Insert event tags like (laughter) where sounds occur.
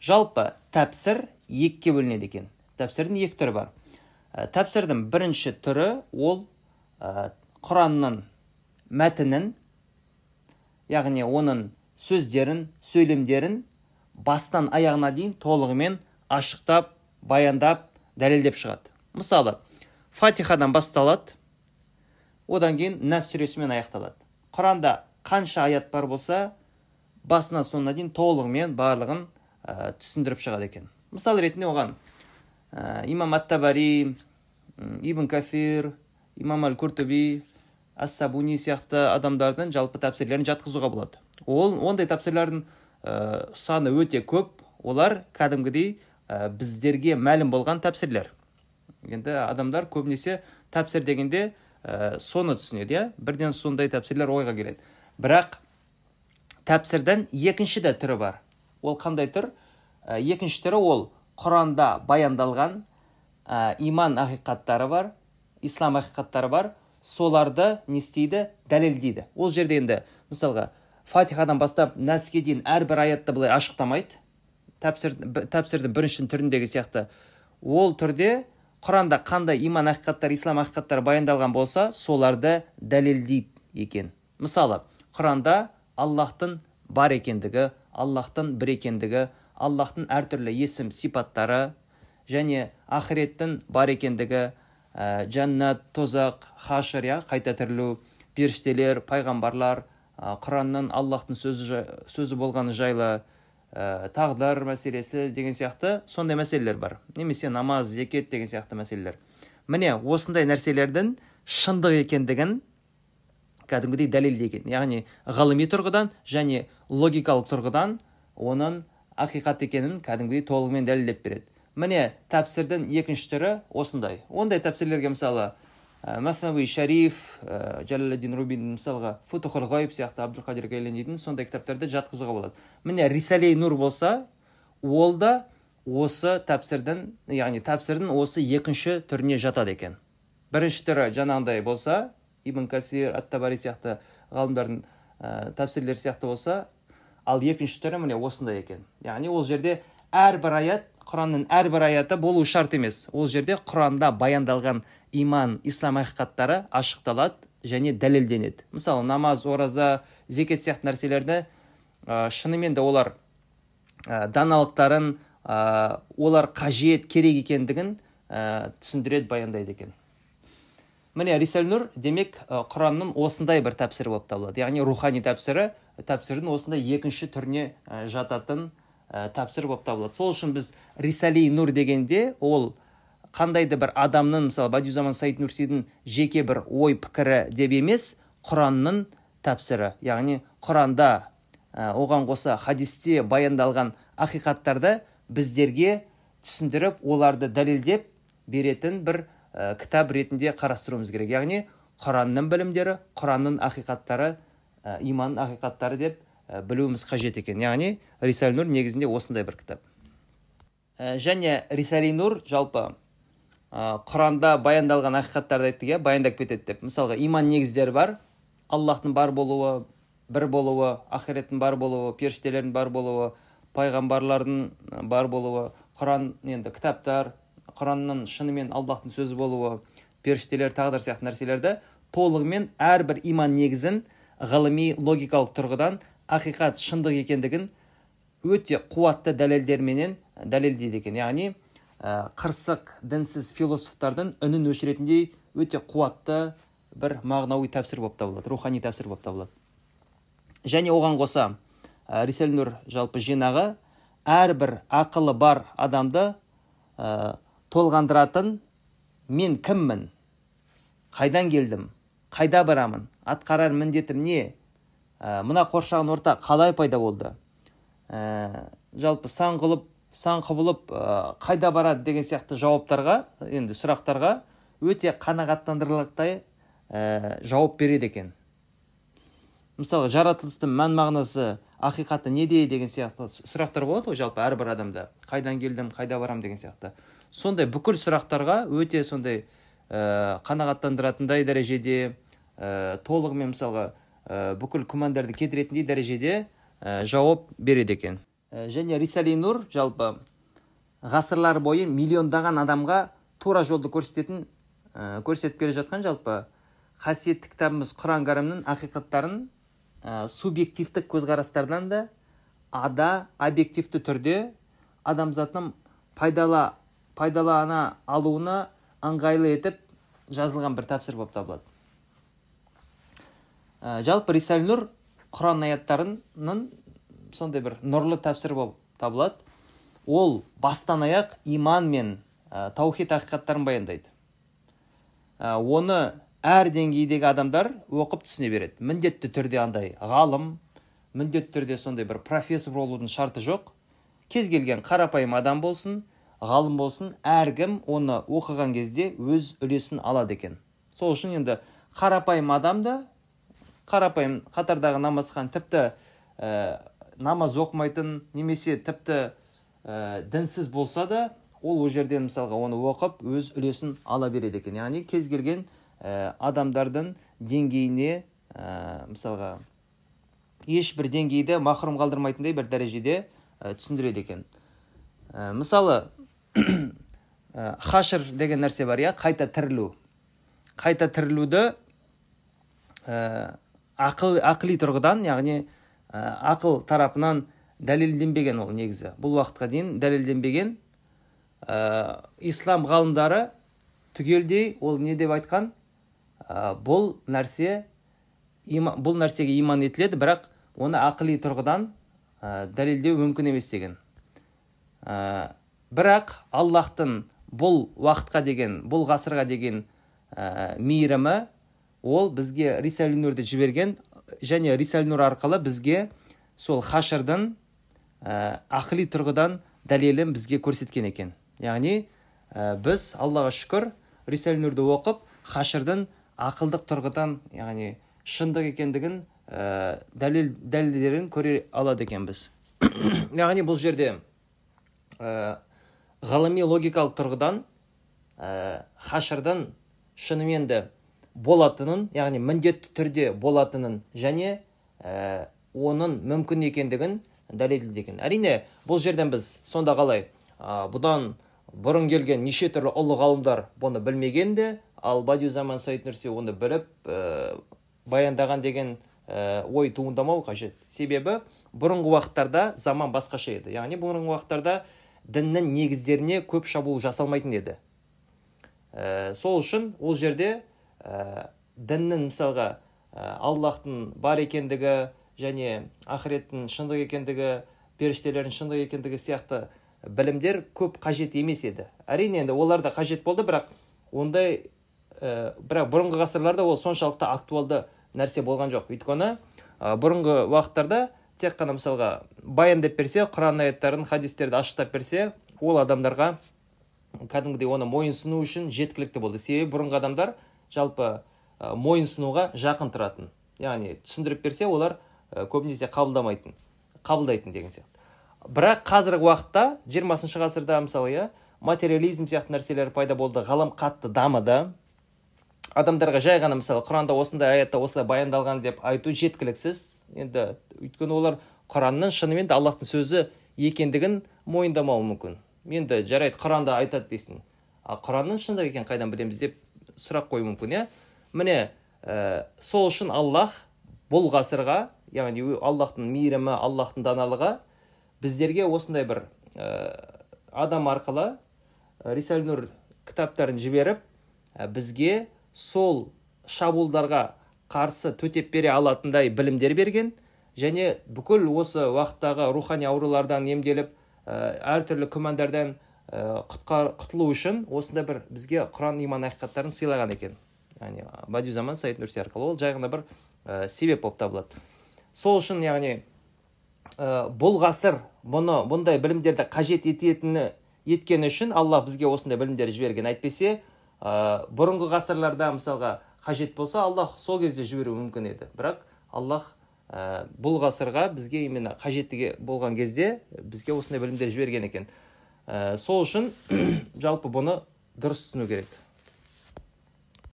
жалпы тәпсір екіге бөлінеді екен. Тәпсірдің екі түрі бар. Ә, тәпсірдің бірінші түрі ол ә, құранның мәтінін яғни оның сөздерін сөйлемдерін бастан аяғына дейін толығымен ашықтап баяндап дәлелдеп шығады. Мысалы фатихадан басталады. Одан кейін нәс сүресімен аяқталады. Құранда қанша аят бар болса басынан соңына дейін толығымен барлығын ә, түсіндіріп шығады екен. Мысал ретінде оған ә, имам ат табари ибн кафир имам әл куртуби ас сабуни сияқты адамдардың жалпы тәпсірлерін жатқызуға болады. Ол ондай тәпсірлердің ә, саны өте көп. Олар кәдімгідей ә, біздерге мәлім болған тәпсірлер. Енді адамдар көбінесе тәпсір дегенде ә, соны түсінеді иә? Бірден сондай тәпсірлер ойға келеді. Бірақ тәпсірдің екінші де түрі бар. Ол қандай түр ә, екінші түрі ол құранда баяндалған ә, иман ақиқаттары бар ислам ақиқаттары бар. Соларды не істейді? Дәлелдейді ол жерде енді мысалға фатихадан бастап нәске дейін әрбір аятты былай ашықтамайды. Тәпсір, тәпсірдің бірінші түріндегі сияқты. Ол түрде құранда қандай иман ақиқаттар ислам ақиқаттары баяндалған болса соларды дәлелдейді екен. Мысалы құранда аллахтың бар екендігі аллахтың бір екендігі аллахтың әртүрлі есім сипаттары және ақыреттің бар екендігі ә, жәннат тозақ хашыр иә қайта тірілу періштелер пайғамбарлар ә, құранның аллахтың сөзі, сөзі болғаны жайлы ә, тағдыр мәселесі деген сияқты сондай мәселелер бар. Немесе намаз зекет деген сияқты мәселелер. Міне осындай нәрселердің шындық екендігін кәдімгідей дәлелдеген яғни ғылыми тұрғыдан және логикалық тұрғыдан оның ақиқат екенін кәдімгідей толығымен дәлелдеп береді. Міне тәпсірдің екінші түрі осындай. Ондай тәпсірлерге мысалы мәснави шариф ә, жәләләддин рубин мысалға футухул ғайып сияқты абдулқадир гейланидың сондай кітаптарды жатқызуға болады. Міне рисалей нур болса ол да осы тәпсірдің яғни тәпсірдің осы екінші түріне жатады екен. Бірінші түрі жаңағындай болса ибн касир ат табари сияқты ғалымдардың ә, тәпсірлері сияқты болса ал екінші түрі міне осындай екен. Яғни ол жерде әрбір аят құранның әрбір аяты болу шарт емес. Ол жерде құранда баяндалған иман ислам ақиқаттары ашықталады және дәлелденеді. Мысалы намаз ораза зекет сияқты нәрселерді ә, шынымен де олар ә, даналықтарын ә, олар қажет керек екендігін ә, түсіндіреді баяндайды екен. Міне рисаль демек құранның осындай бір тәпсірі болып табылады. Яғни рухани тәпсірі тәпсірдің осындай екінші түріне жататын тәпсір болып табылады. Сол үшін біз рисали нур дегенде ол қандай да бір адамның мысалы бадиузаман саид нурсидің жеке бір ой пікірі деп емес құранның тәпсірі. Яғни құранда оған қоса хадисте баяндалған ақиқаттарды біздерге түсіндіріп оларды дәлелдеп беретін бір ә, кітап ретінде қарастыруымыз керек. Яғни құранның білімдері құранның ақиқаттары ә, иман ақиқаттары деп ә, білуіміз қажет екен. Яғни рисали нур негізінде осындай бір кітап. Ә, және рисали нур жалпы ә, құранда баяндалған ақиқаттарды айттық иә баяндап кетеді деп. Мысалға иман негіздері бар аллахтың бар болуы бір болуы ақиреттің бар болуы періштелердің бар болуы пайғамбарлардың бар болуы құран енді кітаптар құранның шынымен аллахтың сөзі болуы періштелер тағдыр сияқты нәрселерді толығымен әрбір иман негізін ғылыми логикалық тұрғыдан ақиқат шындық екендігін өте қуатты дәлелдерменен дәлелдейді екен. Яғни ә, қырсық дінсіз философтардың үнін өшіретіндей өте қуатты бір мағынауи тәпсір болып табылады рухани тәпсір болып табылады. Және оған қоса ә, нұр жалпы жинағы әрбір ақылы бар адамды ә, толғандыратын мен кіммін? Қайдан келдім? Қайда барамын? Атқарар міндетім не? Ә, мына қоршаған орта қалай пайда болды? Ә, жалпы сан қылып сан құбылып ә, қайда барады деген сияқты жауаптарға енді сұрақтарға өте қанағаттандырарлықтай ә, жауап береді екен. Мысалы жаратылыстың мән мағынасы ақиқаты неде деген сияқты сұрақтар болады ғой жалпы әрбір адамда. Қайдан келдім қайда барам деген сияқты. Сондай бүкіл сұрақтарға өте сондай ә, қанағаттандыратындай дәрежеде ә, толығымен мысалға ә, бүкіл күмәндарды кетіретіндей дәрежеде ә, жауап береді екен. Және рисали нур жалпы ғасырлар бойы миллиондаған адамға тура жолды көрсететін ә, көрсетіп келе жатқан жалпы қасиетті кітабымыз құран кәрімнің ақиқаттарын ә, субъективтік көзқарастардан да ада объективті түрде адамзаттың пайдала пайдалана алуына ыңғайлы етіп жазылған бір тәпсір болып табылады. Ә, жалпы рисал нұр құран аяттарының сондай бір нұрлы тәпсір болып табылады. Ол бастан аяқ иман мен ә, таухид ақиқаттарын баяндайды. Ә, оны әр деңгейдегі адамдар оқып түсіне береді. Міндетті түрде андай ғалым міндетті түрде сондай бір профессор болудың шарты жоқ. Кез келген қарапайым адам болсын ғалым болсын әркім оны оқыған кезде өз үлесін алады екен. Сол үшін енді қарапайым адам да қарапайым қатардағы намазхан тіпті ә, намаз оқымайтын немесе тіпті ә, дінсіз болса да ол ол жерден мысалға оны оқып өз үлесін ала береді екен. Яғни кез келген ә, адамдардың деңгейіне ә, мысалға ешбір деңгейді махрұм қалдырмайтындай бір дәрежеде ә, түсіндіреді екен. Ә, мысалы (clears throat) ә, хашыр деген нәрсе бар иә? Қайта тірілу. Қайта тірілуді ә, ақыл ақли тұрғыдан яғни ә, ақыл тарапынан дәлелденбеген ол негізі. Бұл уақытқа дейін дәлелденбеген ә, ислам ғалымдары түгелдей ол не деп айтқан? Ә, бұл нәрсе има, бұл нәрсеге иман етіледі бірақ оны ақыли тұрғыдан ә, дәлелдеу мүмкін емес деген. Бірақ аллахтың бұл уақытқа деген бұл ғасырға деген ә, мейірімі ол бізге рисал нұрды жіберген және рисал нұр арқылы бізге сол хашырдың ә, тұрғыдан дәлелін бізге көрсеткен екен. Яғни ә, біз аллаға шүкір рисал нұрды оқып хашырдың ақылдық тұрғыдан яғни шындық екендігін ә, дәлел дәлелдерін көре алады екенбіз. (coughs) Яғни бұл жерде ә, ғылыми логикалық тұрғыдан ә, хашырдың шынымен де болатынын яғни міндетті түрде болатынын және ә, оның мүмкін екендігін дәлелдеген әрине бұл жерден біз сонда қалай ә, бұдан бұрын келген неше түрлі ұлы ғалымдар бұны білмеген де ал бадиузаман саид нұрси оны біліп ә, баяндаған деген ә, ой туындамау қажет. Себебі бұрынғы уақыттарда заман басқаша еді. Яғни бұрынғы уақыттарда діннің негіздеріне көп шабуыл жасалмайтын еді ә, сол үшін ол жерде ә, діннің мысалға ә, аллахтың бар екендігі және ақыреттің шындық екендігі періштелердің шындық екендігі сияқты білімдер көп қажет емес еді. Әрине енді олар да қажет болды бірақ ондай ә, бірақ бұрынғы ғасырларда ол соншалықты актуалды нәрсе болған жоқ. Өйткені ә, бұрынғы уақыттарда тек қана мысалға баяндап берсе құран аяттарын хадистерді ашықтап берсе ол адамдарға кәдімгідей оны мойынсыну үшін жеткілікті болды. Себебі бұрынғы адамдар жалпы ә, мойынсынуға жақын тұратын. Яғни түсіндіріп берсе олар Э, көбінесе қабылдамайтын қабылдайтын деген сияқты. Бірақ қазіргі уақытта жиырмасыншы ғасырда мысалы иә материализм сияқты нәрселер пайда болды ғалым қатты дамыды. Адамдарға жай ғана мысалы құранда осындай аятта осылай баяндалған деп айту жеткіліксіз. Енді өйткені олар құранның шынымен де аллахтың сөзі екендігін мойындамауы мүмкін. Енді жарайды құранда айтады дейсің ал құранның шындық екенін қайдан білеміз деп сұрақ қоюы мүмкін иә? Міне ә, сол үшін аллах бұл ғасырға яғни аллахтың мейірімі аллахтың даналығы біздерге осындай бір ә, адам арқылы ә, рисал нұр кітаптарын жіберіп ә, бізге сол шабуылдарға қарсы төтеп бере алатындай білімдер берген және бүкіл осы уақыттағы рухани аурулардан емделіп ә, әртүрлі күмәндардан ә, құтылу үшін осындай бір бізге құран иман ақиқаттарын сыйлаған екен. Яғни бадиузаман саид нурси арқылы ол жай ғана бір ә, себеп болып табылады. Сол үшін яғни ә, бұл ғасыр бұны бұндай білімдерді қажет ететіні еткені үшін алла бізге осындай білімдер жіберген әйтпесе ә, бұрынғы ғасырларда мысалға қажет болса аллах сол кезде жіберуі мүмкін еді. Бірақ аллах ә, бұл ғасырға бізге именно қажеттіге болған кезде бізге осындай білімдер жіберген екен. Ә, сол үшін (clears throat) жалпы бұны дұрыс түсіну керек.